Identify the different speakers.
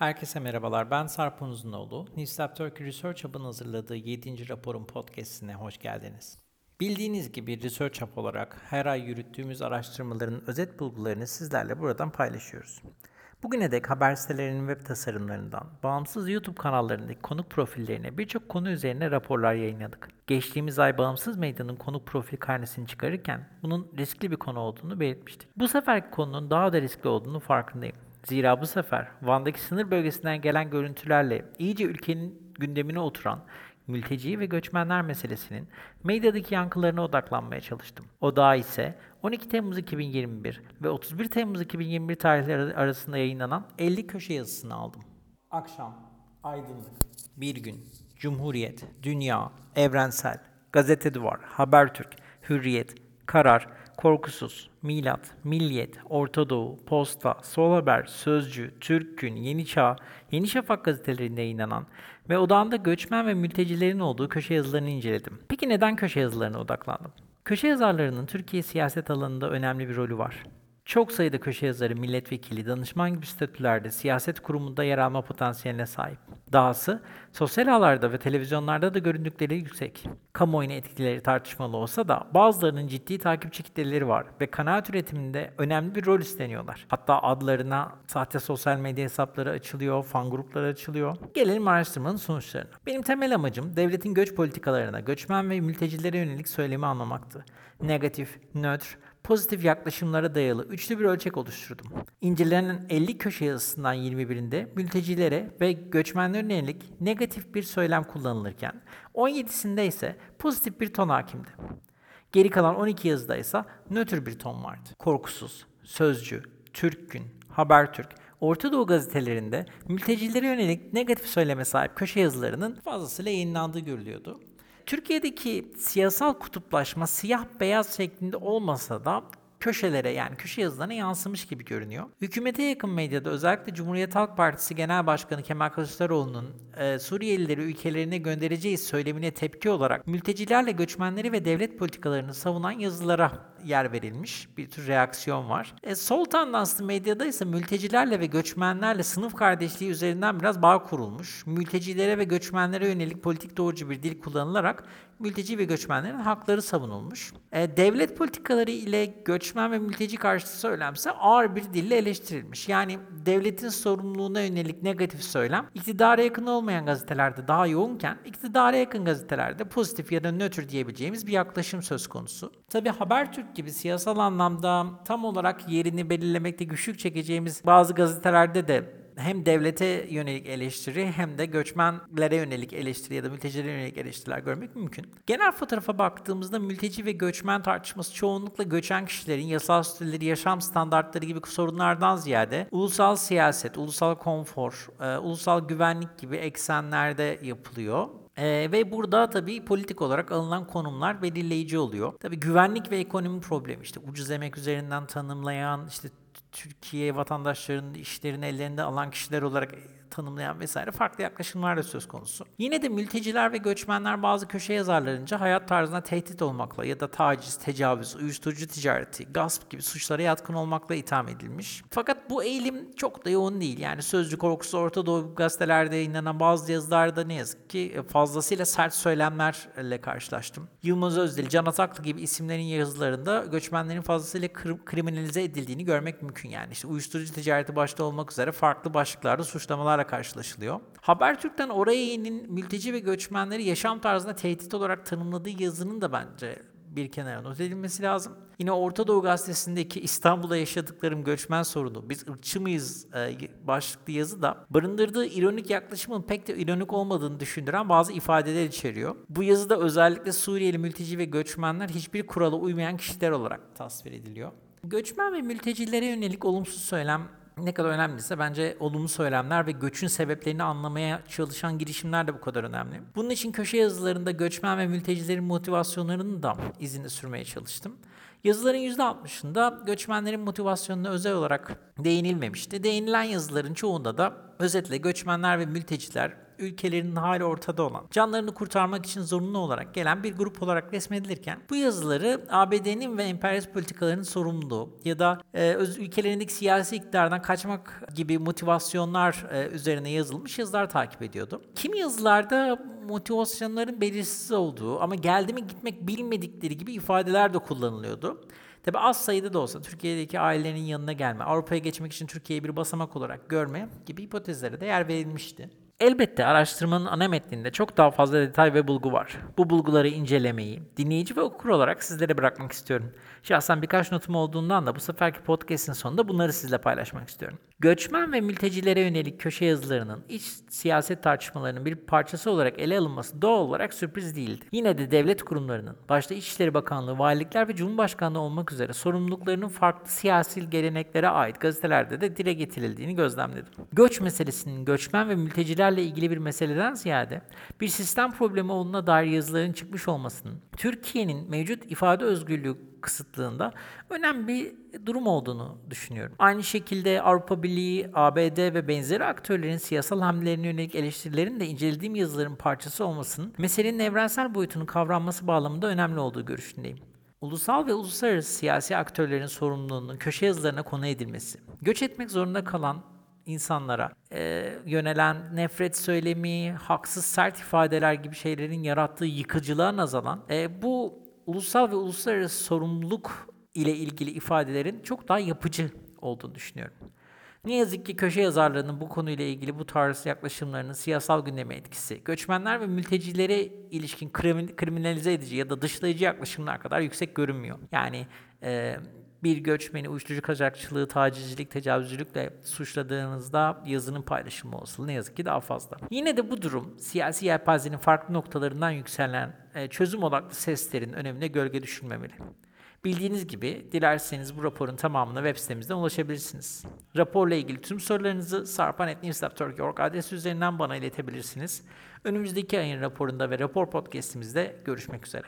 Speaker 1: Herkese merhabalar, ben Sarp Uzunoğlu. Nislab Turkey Research Hub'ın hazırladığı 7. raporun podcastine hoş geldiniz. Bildiğiniz gibi Research Hub olarak her ay yürüttüğümüz araştırmaların özet bulgularını sizlerle buradan paylaşıyoruz. Bugüne dek haber sitelerinin web tasarımlarından, bağımsız YouTube kanallarındaki konuk profillerine birçok konu üzerine raporlar yayınladık. Geçtiğimiz ay bağımsız medyanın konuk profil karnesini çıkarırken bunun riskli bir konu olduğunu belirtmiştik. Bu seferki konunun daha da riskli olduğunu farkındayım. Zira bu sefer Van'daki sınır bölgesinden gelen görüntülerle iyice ülkenin gündemine oturan mülteci ve göçmenler meselesinin medyadaki yankılarına odaklanmaya çalıştım. O da ise 12 Temmuz 2021 ve 31 Temmuz 2021 tarihleri arasında yayınlanan 50 köşe yazısını aldım. Akşam, aydınlık, bir gün, Cumhuriyet, Dünya, Evrensel, Gazete Duvar, Habertürk, Hürriyet, Karar, Korkusuz, Milat, Milliyet, Orta Doğu, Posta, Sol Haber, Sözcü, Türk Gün, Yeni Çağ, Yeni Şafak gazetelerinde yayınlanan ve odağında göçmen ve mültecilerin olduğu köşe yazılarını inceledim. Peki neden köşe yazılarına odaklandım? Köşe yazarlarının Türkiye siyaset alanında önemli bir rolü var. Çok sayıda köşe yazarı, milletvekili, danışman gibi statülerde siyaset kurumunda yer alma potansiyeline sahip. Dahası sosyal ağlarda ve televizyonlarda da göründükleri yüksek. Kamuoyuna etkileri tartışmalı olsa da bazılarının ciddi takipçi kitleleri var ve kanaat üretiminde önemli bir rol üstleniyorlar. Hatta adlarına sahte sosyal medya hesapları açılıyor, fan grupları açılıyor. Gelelim araştırmanın sonuçlarına. Benim temel amacım devletin göç politikalarına, göçmen ve mültecilere yönelik söylemi anlamaktı. Negatif, nötr, pozitif yaklaşımlara dayalı üçlü bir ölçek oluşturdum. İncelenen 50 köşe yazısından 21'inde mültecilere ve göçmenlere yönelik negatif bir söylem kullanılırken 17'sinde ise pozitif bir ton hakimdi. Geri kalan 12 yazıda ise nötr bir ton vardı. Korkusuz, Sözcü, Türk Gün, Habertürk, Orta Doğu gazetelerinde mültecilere yönelik negatif söyleme sahip köşe yazılarının fazlasıyla yayınlandığı görülüyordu. Türkiye'deki siyasal kutuplaşma siyah beyaz şeklinde olmasa da köşelere yani köşe yazılarına yansımış gibi görünüyor. Hükümete yakın medyada özellikle Cumhuriyet Halk Partisi Genel Başkanı Kemal Kılıçdaroğlu'nun e, Suriyelileri ülkelerine göndereceği söylemine tepki olarak mültecilerle göçmenleri ve devlet politikalarını savunan yazılara yer verilmiş. Bir tür reaksiyon var. E, sol tandanslı medyada ise mültecilerle ve göçmenlerle sınıf kardeşliği üzerinden biraz bağ kurulmuş. Mültecilere ve göçmenlere yönelik politik doğrucu bir dil kullanılarak mülteci ve göçmenlerin hakları savunulmuş. E, devlet politikaları ile göçmen ve mülteci karşıtı söylemse ağır bir dille eleştirilmiş. Yani devletin sorumluluğuna yönelik negatif söylem iktidara yakın olmayan gazetelerde daha yoğunken iktidara yakın gazetelerde pozitif ya da nötr diyebileceğimiz bir yaklaşım söz konusu. Tabi Habertürk gibi siyasal anlamda tam olarak yerini belirlemekte güçlük çekeceğimiz bazı gazetelerde de hem devlete yönelik eleştiri hem de göçmenlere yönelik eleştiri ya da mültecilere yönelik eleştiriler görmek mümkün. Genel fotoğrafa baktığımızda mülteci ve göçmen tartışması çoğunlukla göçen kişilerin yasal statüleri, yaşam standartları gibi sorunlardan ziyade ulusal siyaset, ulusal konfor, e, ulusal güvenlik gibi eksenlerde yapılıyor. Ee, ve burada tabii politik olarak alınan konumlar belirleyici oluyor. Tabii güvenlik ve ekonomi problemi işte ucuz emek üzerinden tanımlayan işte Türkiye vatandaşlarının işlerini ellerinde alan kişiler olarak tanımlayan vesaire farklı yaklaşımlar da söz konusu. Yine de mülteciler ve göçmenler bazı köşe yazarlarınca hayat tarzına tehdit olmakla ya da taciz, tecavüz, uyuşturucu ticareti, gasp gibi suçlara yatkın olmakla itham edilmiş. Fakat bu eğilim çok da yoğun değil. Yani Sözcü Korkusu Orta Doğu gazetelerde yayınlanan bazı yazılarda ne yazık ki fazlasıyla sert söylemlerle karşılaştım. Yılmaz Özdil, Can Ataklı gibi isimlerin yazılarında göçmenlerin fazlasıyla kriminalize edildiğini görmek mümkün yani. İşte uyuşturucu ticareti başta olmak üzere farklı başlıklarda suçlamalar sorunlarla karşılaşılıyor. Habertürk'ten oraya inin mülteci ve göçmenleri yaşam tarzına tehdit olarak tanımladığı yazının da bence bir kenara not edilmesi lazım. Yine Orta Doğu Gazetesi'ndeki İstanbul'da yaşadıklarım göçmen sorunu, biz ırkçı mıyız e, başlıklı yazı da barındırdığı ironik yaklaşımın pek de ironik olmadığını düşündüren bazı ifadeler içeriyor. Bu yazıda özellikle Suriyeli mülteci ve göçmenler hiçbir kurala uymayan kişiler olarak tasvir ediliyor. Göçmen ve mültecilere yönelik olumsuz söylem ne kadar önemliyse bence olumlu söylemler ve göçün sebeplerini anlamaya çalışan girişimler de bu kadar önemli. Bunun için köşe yazılarında göçmen ve mültecilerin motivasyonlarının da izini sürmeye çalıştım. Yazıların %60'ında göçmenlerin motivasyonuna özel olarak değinilmemişti. Değinilen yazıların çoğunda da özetle göçmenler ve mülteciler ülkelerinin hali ortada olan, canlarını kurtarmak için zorunlu olarak gelen bir grup olarak resmedilirken bu yazıları ABD'nin ve emperyalist politikalarının sorumluluğu ya da e, ülkelerindeki siyasi iktidardan kaçmak gibi motivasyonlar e, üzerine yazılmış yazılar takip ediyordu. Kimi yazılarda motivasyonların belirsiz olduğu ama geldi mi gitmek bilmedikleri gibi ifadeler de kullanılıyordu. Tabi az sayıda da olsa Türkiye'deki ailelerin yanına gelme, Avrupa'ya geçmek için Türkiye'yi bir basamak olarak görme gibi hipotezlere de yer verilmişti. Elbette araştırmanın ana metninde çok daha fazla detay ve bulgu var. Bu bulguları incelemeyi, dinleyici ve okur olarak sizlere bırakmak istiyorum. Şahsen birkaç notum olduğundan da bu seferki podcast'in sonunda bunları sizle paylaşmak istiyorum. Göçmen ve mültecilere yönelik köşe yazılarının iç siyaset tartışmalarının bir parçası olarak ele alınması doğal olarak sürpriz değildi. Yine de devlet kurumlarının, başta İçişleri Bakanlığı, valilikler ve Cumhurbaşkanlığı olmak üzere sorumluluklarının farklı siyasi geleneklere ait gazetelerde de dile getirildiğini gözlemledim. Göç meselesinin göçmen ve mültecilerle ilgili bir meseleden ziyade bir sistem problemi olduğuna dair yazıların çıkmış olmasının Türkiye'nin mevcut ifade özgürlüğü kısıtlığında önemli bir durum olduğunu düşünüyorum. Aynı şekilde Avrupa Birliği, ABD ve benzeri aktörlerin siyasal hamlelerine yönelik eleştirilerin de incelediğim yazıların parçası olmasının meselenin evrensel boyutunun kavranması bağlamında önemli olduğu görüşündeyim. Ulusal ve uluslararası siyasi aktörlerin sorumluluğunun köşe yazılarına konu edilmesi, göç etmek zorunda kalan insanlara e, yönelen nefret söylemi, haksız sert ifadeler gibi şeylerin yarattığı yıkıcılığa nazaran e, bu ulusal ve uluslararası sorumluluk ile ilgili ifadelerin çok daha yapıcı olduğunu düşünüyorum. Ne yazık ki köşe yazarlarının bu konuyla ilgili bu tarz yaklaşımlarının siyasal gündeme etkisi, göçmenler ve mültecilere ilişkin kriminalize edici ya da dışlayıcı yaklaşımlar kadar yüksek görünmüyor. Yani e, bir göçmeni uyuşturucu kaçakçılığı, tacizcilik, tecavüzcülükle suçladığınızda yazının paylaşımı olsun ne yazık ki daha fazla. Yine de bu durum siyasi yelpazenin farklı noktalarından yükselen e, çözüm odaklı seslerin önemine gölge düşürmemeli. Bildiğiniz gibi dilerseniz bu raporun tamamına web sitemizden ulaşabilirsiniz. Raporla ilgili tüm sorularınızı sarpan.newslab.org adresi üzerinden bana iletebilirsiniz. Önümüzdeki ayın raporunda ve rapor podcastimizde görüşmek üzere.